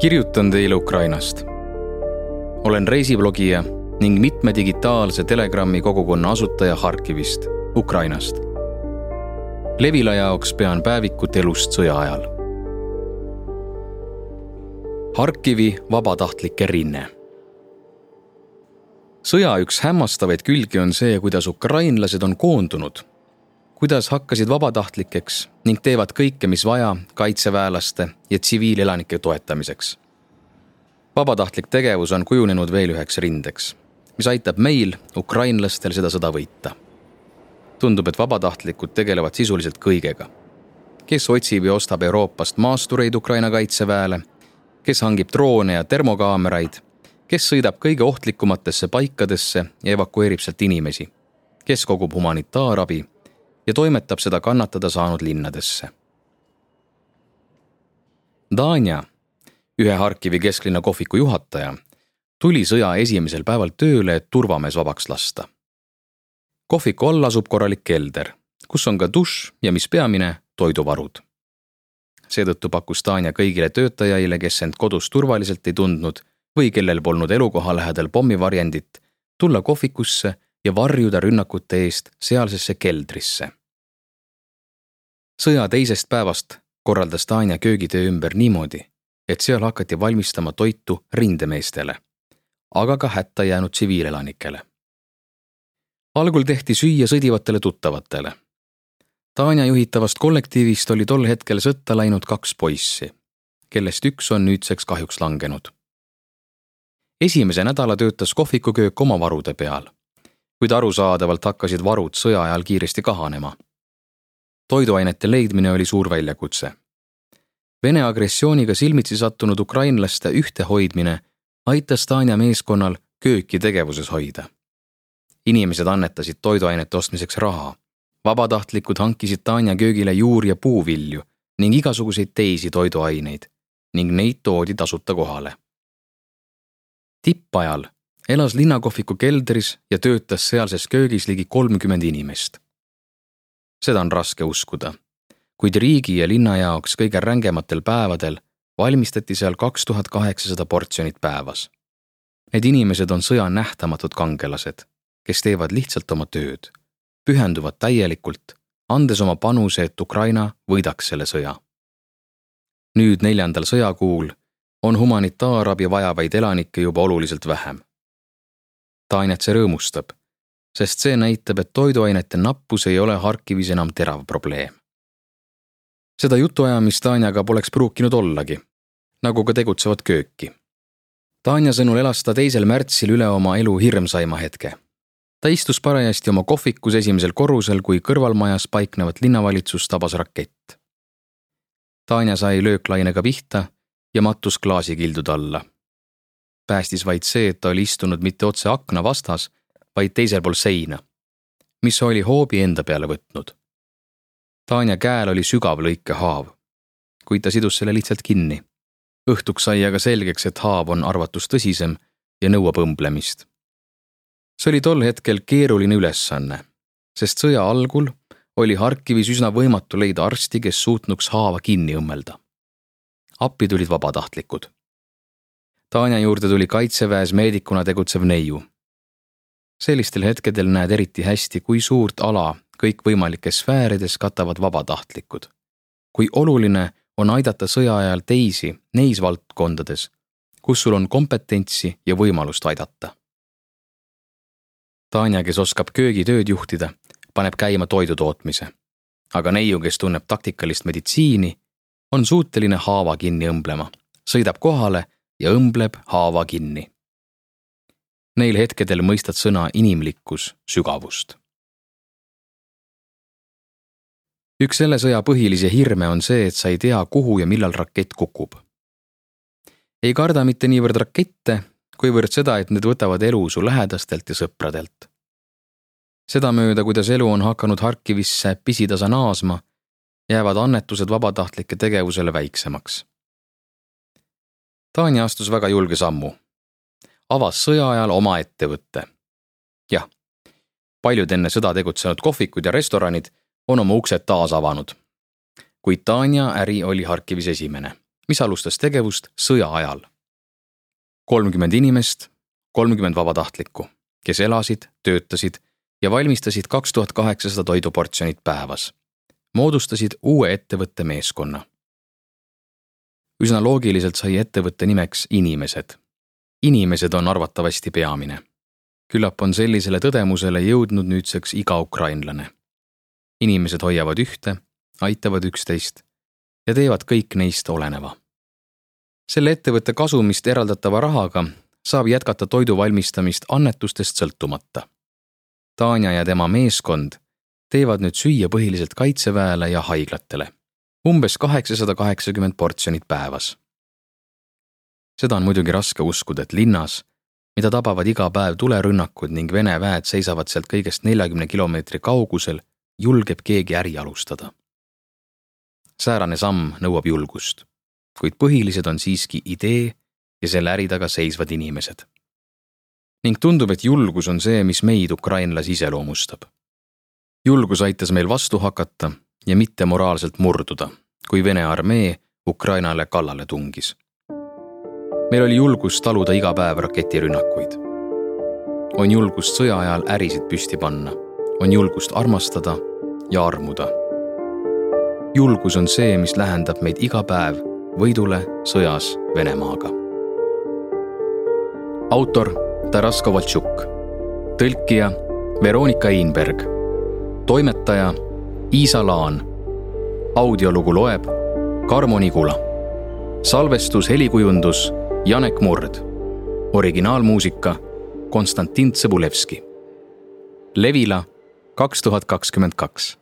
kirjutan teile Ukrainast. olen reisiblogija ning mitme digitaalse Telegrami kogukonna asutaja Harkivist, Ukrainast. Levila jaoks pean päevikut elust sõja ajal. Harkivi vabatahtlike rinne. sõja üks hämmastavaid külgi on see, kuidas ukrainlased on koondunud kuidas hakkasid vabatahtlikeks ning teevad kõike, mis vaja kaitseväelaste ja tsiviilelanike toetamiseks. vabatahtlik tegevus on kujunenud veel üheks rindeks, mis aitab meil, ukrainlastel, seda sõda võita. tundub, et vabatahtlikud tegelevad sisuliselt kõigega. kes otsib ja ostab Euroopast maastureid Ukraina kaitseväele, kes hangib droone ja termokaameraid, kes sõidab kõige ohtlikumatesse paikadesse ja evakueerib sealt inimesi, kes kogub humanitaarabi ja toimetab seda kannatada saanud linnadesse. Danja, ühe Harkivi kesklinna kohviku juhataja, tuli sõja esimesel päeval tööle, et turvamees vabaks lasta. kohviku all asub korralik kelder, kus on ka dušš ja mis peamine, toiduvarud. seetõttu pakkus Tanja kõigile töötajaile, kes end kodus turvaliselt ei tundnud või kellel polnud elukoha lähedal pommivarjendit, tulla kohvikusse ja varjuda rünnakute eest sealsesse keldrisse. sõja teisest päevast korraldas Tanja köögitöö ümber niimoodi, et seal hakati valmistama toitu rindemeestele, aga ka hätta jäänud tsiviilelanikele. algul tehti süüa sõdivatele tuttavatele. Tanja juhitavast kollektiivist oli tol hetkel sõtta läinud kaks poissi, kellest üks on nüüdseks kahjuks langenud. esimese nädala töötas kohvikuköök oma varude peal kuid arusaadavalt hakkasid varud sõja ajal kiiresti kahanema. toiduainete leidmine oli suur väljakutse. Vene agressiooniga silmitsi sattunud ukrainlaste ühtehoidmine aitas Tanja meeskonnal kööki tegevuses hoida. inimesed annetasid toiduainete ostmiseks raha. vabatahtlikud hankisid Tanja köögile juur- ja puuvilju ning igasuguseid teisi toiduaineid ning neid toodi tasuta kohale. tippajal elas linnakohviku keldris ja töötas sealses köögis ligi kolmkümmend inimest. seda on raske uskuda, kuid riigi ja linna jaoks kõige rängematel päevadel valmistati seal kaks tuhat kaheksasada portsjonit päevas. Need inimesed on sõja nähtamatud kangelased, kes teevad lihtsalt oma tööd, pühenduvad täielikult, andes oma panuse, et Ukraina võidaks selle sõja. nüüd neljandal sõjakuul on humanitaarabi vajavaid elanikke juba oluliselt vähem Tainet see rõõmustab, sest see näitab, et toiduainete nappus ei ole Harkivis enam terav probleem. seda jutuajamist Tanjaga poleks pruukinud ollagi, nagu ka tegutsevat kööki. Tanja sõnul elas ta teisel märtsil üle oma elu hirmsaima hetke. ta istus parajasti oma kohvikus esimesel korrusel, kui kõrvalmajas paiknevat linnavalitsust tabas rakett. Tanja sai lööklainega pihta ja mattus klaasikildude alla päästis vaid see, et ta oli istunud mitte otse akna vastas, vaid teisel pool seina, mis oli hoobi enda peale võtnud. Tanja käel oli sügav lõikehaav, kuid ta sidus selle lihtsalt kinni. õhtuks sai aga selgeks, et haav on arvatust tõsisem ja nõuab õmblemist. see oli tol hetkel keeruline ülesanne, sest sõja algul oli Harkivis üsna võimatu leida arsti, kes suutnuks haava kinni õmmelda. appi tulid vabatahtlikud Tanja juurde tuli kaitseväes meedikuna tegutsev neiu. sellistel hetkedel näed eriti hästi, kui suurt ala kõikvõimalikes sfäärides katavad vabatahtlikud. kui oluline on aidata sõja ajal teisi neis valdkondades, kus sul on kompetentsi ja võimalust aidata. Tanja, kes oskab köögitööd juhtida, paneb käima toidu tootmise. aga neiu, kes tunneb taktikalist meditsiini, on suuteline haava kinni õmblema, sõidab kohale ja õmbleb haava kinni. Neil hetkedel mõistad sõna inimlikkus sügavust. üks selle sõja põhilisi hirme on see, et sa ei tea, kuhu ja millal rakett kukub. ei karda mitte niivõrd rakette, kuivõrd seda, et need võtavad elu su lähedastelt ja sõpradelt. sedamööda, kuidas elu on hakanud Harkivisse pisitasa naasma, jäävad annetused vabatahtlike tegevusele väiksemaks Tanja astus väga julge sammu. avas sõja ajal oma ettevõtte. jah, paljud enne sõda tegutsenud kohvikud ja restoranid on oma uksed taas avanud. kuid Tanja äri oli Harkivis esimene, mis alustas tegevust sõja ajal. kolmkümmend inimest, kolmkümmend vabatahtlikku, kes elasid, töötasid ja valmistasid kaks tuhat kaheksasada toiduportsjonit päevas. moodustasid uue ettevõtte meeskonna. Üsna loogiliselt sai ettevõtte nimeks Inimesed. inimesed on arvatavasti peamine. küllap on sellisele tõdemusele jõudnud nüüdseks iga ukrainlane. inimesed hoiavad ühte, aitavad üksteist ja teevad kõik neist oleneva. selle ettevõtte kasumist eraldatava rahaga saab jätkata toidu valmistamist annetustest sõltumata Tanja ja tema meeskond teevad nüüd süüa põhiliselt kaitseväele ja haiglatele, umbes kaheksasada kaheksakümmend portsjonit päevas. seda on muidugi raske uskuda, et linnas, mida tabavad iga päev tulerünnakud ning Vene väed seisavad sealt kõigest neljakümne kilomeetri kaugusel, julgeb keegi äri alustada. säärane samm nõuab julgust, kuid põhilised on siiski idee ja selle äri taga seisvad inimesed ning tundub, et julgus on see, mis meid, ukrainlasi, iseloomustab. julgus aitas meil vastu hakata ja mitte moraalselt murduda, kui Vene armee Ukrainale kallale tungis. meil oli julgus taluda iga päev raketirünnakuid. on julgust sõja ajal ärisid püsti panna, on julgust armastada ja armuda. julgus on see, mis lähendab meid iga päev võidule sõjas Venemaaga. autor Taras Kovaltšuk, tõlkija Veronika Einberg, toimetaja Iisa Laan. audiolugu loeb Karmo Nigula. salvestus, helikujundus Janek Murd. originaalmuusika Konstantin Tsõbulevski. Levila kaks tuhat kakskümmend kaks